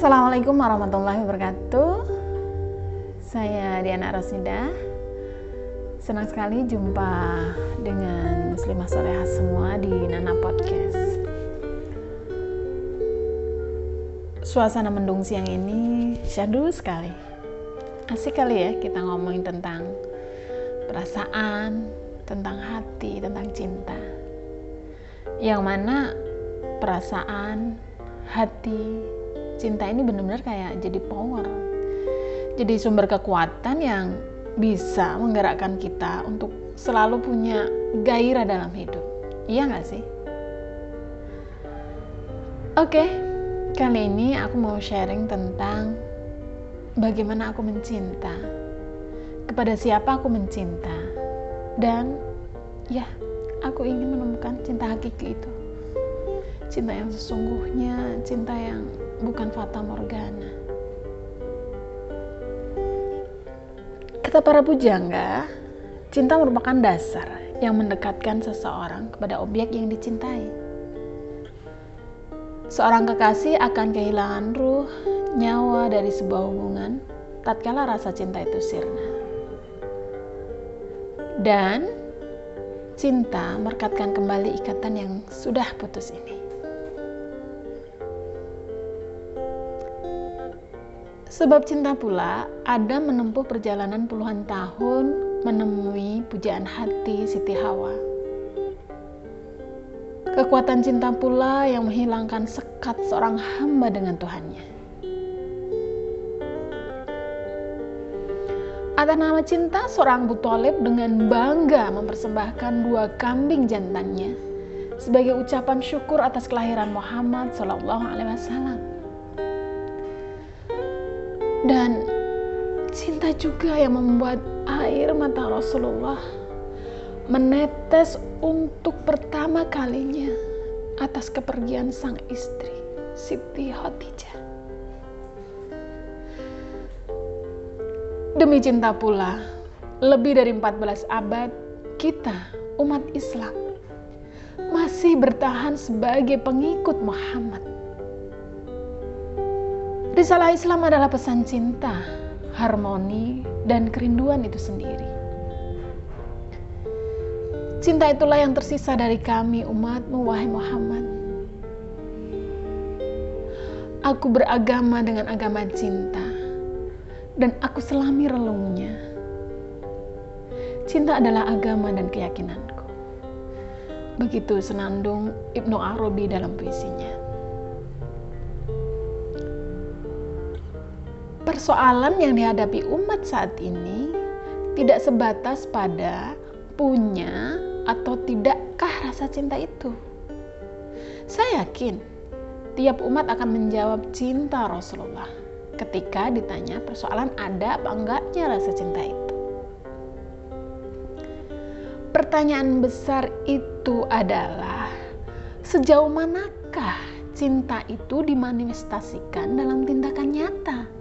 Assalamualaikum warahmatullahi wabarakatuh. Saya Diana Rosida. Senang sekali jumpa dengan muslimah soleha semua di Nana Podcast. Suasana mendung siang ini syahdu sekali. Asik kali ya kita ngomongin tentang perasaan, tentang hati, tentang cinta. Yang mana perasaan, hati, cinta ini benar-benar kayak jadi power. Jadi sumber kekuatan yang bisa menggerakkan kita untuk selalu punya gairah dalam hidup. Iya nggak sih? Oke, kali ini aku mau sharing tentang bagaimana aku mencinta, kepada siapa aku mencinta, dan ya, aku ingin menemukan cinta hakiki itu. Cinta yang sesungguhnya, cinta yang bukan fata morgana. Kata para pujangga, cinta merupakan dasar yang mendekatkan seseorang kepada objek yang dicintai. Seorang kekasih akan kehilangan ruh, nyawa dari sebuah hubungan tatkala rasa cinta itu sirna. Dan cinta merekatkan kembali ikatan yang sudah putus ini. Sebab cinta pula ada menempuh perjalanan puluhan tahun menemui pujaan hati Siti Hawa. Kekuatan cinta pula yang menghilangkan sekat seorang hamba dengan Tuhannya. Atas nama cinta, seorang Abu Talib dengan bangga mempersembahkan dua kambing jantannya sebagai ucapan syukur atas kelahiran Muhammad Shallallahu Alaihi Wasallam. Dan cinta juga yang membuat air mata Rasulullah menetes untuk pertama kalinya atas kepergian sang istri Siti Khadijah. Demi cinta pula, lebih dari 14 abad kita umat Islam masih bertahan sebagai pengikut Muhammad Risalah Islam adalah pesan cinta, harmoni, dan kerinduan itu sendiri. Cinta itulah yang tersisa dari kami umatmu, wahai Muhammad. Aku beragama dengan agama cinta, dan aku selami relungnya. Cinta adalah agama dan keyakinanku. Begitu senandung Ibnu Arabi dalam puisinya. Persoalan yang dihadapi umat saat ini tidak sebatas pada punya atau tidakkah rasa cinta itu. Saya yakin tiap umat akan menjawab cinta Rasulullah ketika ditanya persoalan ada apa enggaknya rasa cinta itu. Pertanyaan besar itu adalah sejauh manakah cinta itu dimanifestasikan dalam tindakan nyata?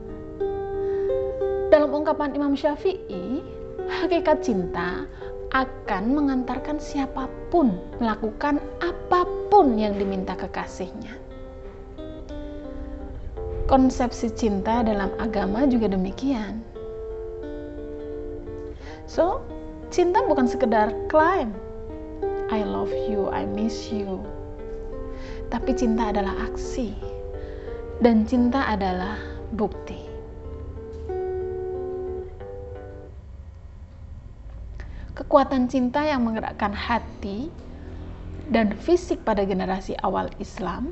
Dalam ungkapan Imam Syafi'i, hakikat cinta akan mengantarkan siapa pun melakukan apa pun yang diminta kekasihnya. Konsepsi cinta dalam agama juga demikian. So, cinta bukan sekedar klaim I love you, I miss you. Tapi cinta adalah aksi. Dan cinta adalah bukti. Kekuatan cinta yang menggerakkan hati dan fisik pada generasi awal Islam,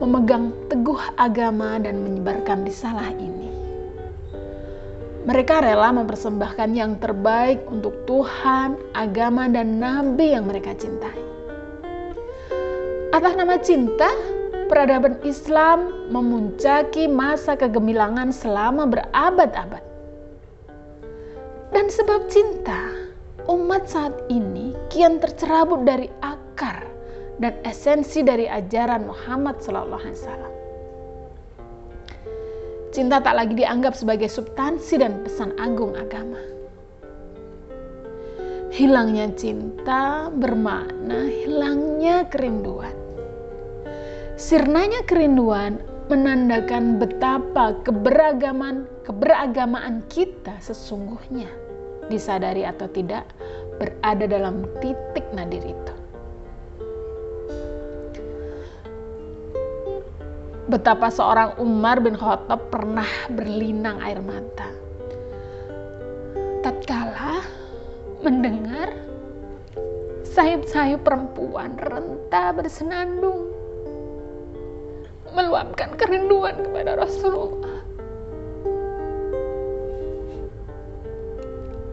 memegang teguh agama dan menyebarkan risalah ini. Mereka rela mempersembahkan yang terbaik untuk Tuhan, agama, dan nabi yang mereka cintai. Atas nama cinta, peradaban Islam memuncaki masa kegemilangan selama berabad-abad. Dan sebab cinta, umat saat ini kian tercerabut dari akar dan esensi dari ajaran Muhammad Sallallahu Alaihi Wasallam. Cinta tak lagi dianggap sebagai substansi dan pesan agung agama. Hilangnya cinta bermakna hilangnya kerinduan. Sirnanya kerinduan menandakan betapa keberagaman keberagamaan kita sesungguhnya disadari atau tidak berada dalam titik nadir itu. Betapa seorang Umar bin Khattab pernah berlinang air mata. Tatkala mendengar sayup-sayup perempuan renta bersenandung meluapkan kerinduan kepada Rasulullah.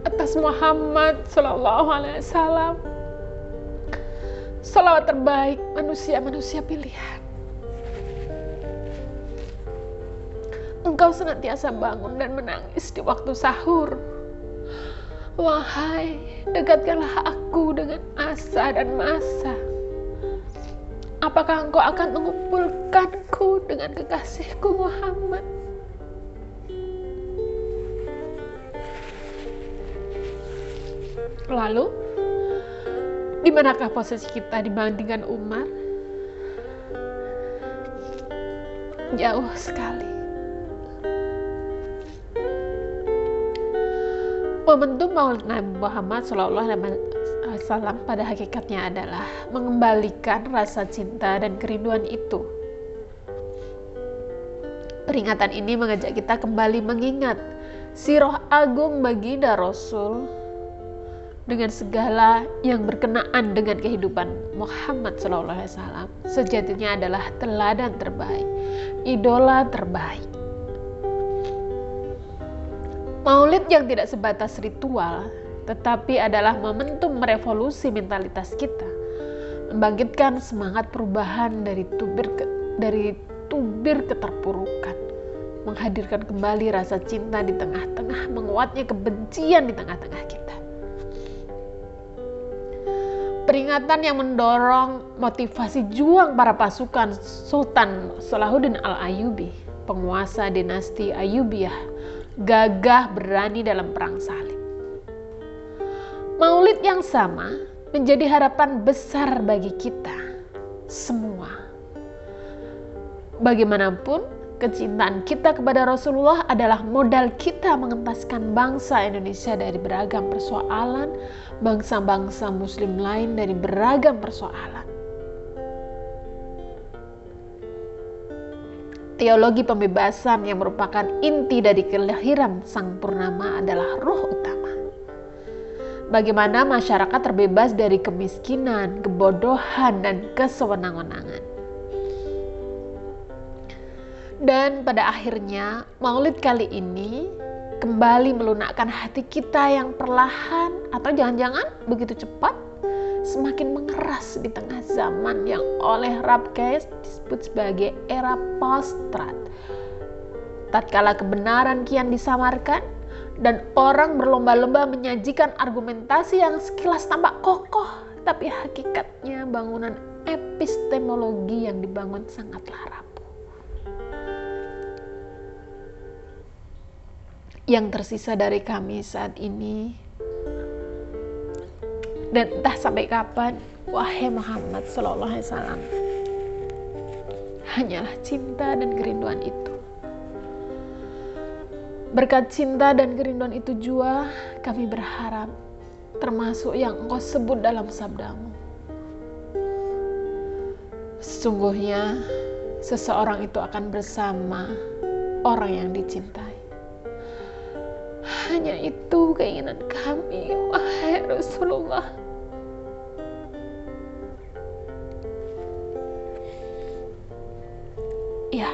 Atas Muhammad Sallallahu Alaihi Wasallam, salawat terbaik manusia-manusia pilihan. Engkau senantiasa bangun dan menangis di waktu sahur. Wahai, dekatkanlah aku dengan asa dan masa Apakah engkau akan mengumpulkanku dengan kekasihku Muhammad? Lalu, di manakah posisi kita dibandingkan Umar? Jauh sekali. Momentum Maulid Nabi Muhammad Shallallahu Salam pada hakikatnya adalah mengembalikan rasa cinta dan kerinduan itu. Peringatan ini mengajak kita kembali mengingat siroh agung baginda Rasul dengan segala yang berkenaan dengan kehidupan Muhammad SAW sejatinya adalah teladan terbaik, idola terbaik. Maulid yang tidak sebatas ritual, tetapi adalah momentum merevolusi mentalitas kita, membangkitkan semangat perubahan dari tubir ke, dari tubir keterpurukan, menghadirkan kembali rasa cinta di tengah-tengah menguatnya kebencian di tengah-tengah kita. Peringatan yang mendorong motivasi juang para pasukan Sultan Salahuddin Al-Ayubi, penguasa dinasti Ayubiyah, gagah berani dalam perang salib. Maulid yang sama menjadi harapan besar bagi kita semua. Bagaimanapun, kecintaan kita kepada Rasulullah adalah modal kita mengentaskan bangsa Indonesia dari beragam persoalan, bangsa-bangsa Muslim lain dari beragam persoalan. Teologi pembebasan yang merupakan inti dari kelahiran Sang Purnama adalah roh utama bagaimana masyarakat terbebas dari kemiskinan, kebodohan, dan kesewenang-wenangan. Dan pada akhirnya, maulid kali ini kembali melunakkan hati kita yang perlahan atau jangan-jangan begitu cepat semakin mengeras di tengah zaman yang oleh Rabkes disebut sebagai era postrat. Tatkala kebenaran kian disamarkan, dan orang berlomba-lomba menyajikan argumentasi yang sekilas tampak kokoh, tapi hakikatnya bangunan epistemologi yang dibangun sangatlah rapuh. Yang tersisa dari kami saat ini, dan entah sampai kapan, wahai Muhammad Sallallahu Alaihi Wasallam, hanyalah cinta dan kerinduan itu Berkat cinta dan kerinduan itu jua kami berharap termasuk yang engkau sebut dalam sabdamu. Sesungguhnya seseorang itu akan bersama orang yang dicintai. Hanya itu keinginan kami, wahai Rasulullah. Ya,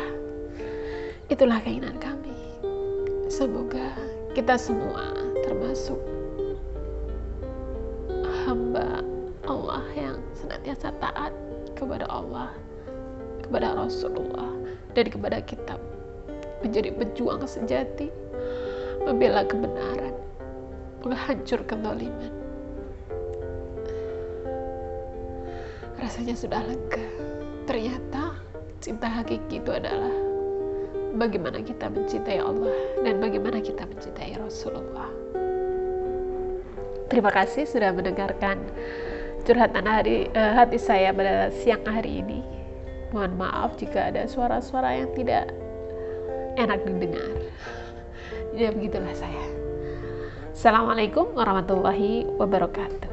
itulah keinginan kami. Semoga kita semua termasuk hamba Allah yang senantiasa taat kepada Allah, kepada Rasulullah, dan kepada kitab. Menjadi pejuang sejati, membela kebenaran, menghancurkan zaliman. Rasanya sudah lega. Ternyata cinta hakiki itu adalah bagaimana kita mencintai Allah dan bagaimana kita mencintai Rasulullah. Terima kasih sudah mendengarkan curhatan hari uh, hati saya pada siang hari ini. Mohon maaf jika ada suara-suara yang tidak enak didengar. Ya begitulah saya. Assalamualaikum warahmatullahi wabarakatuh.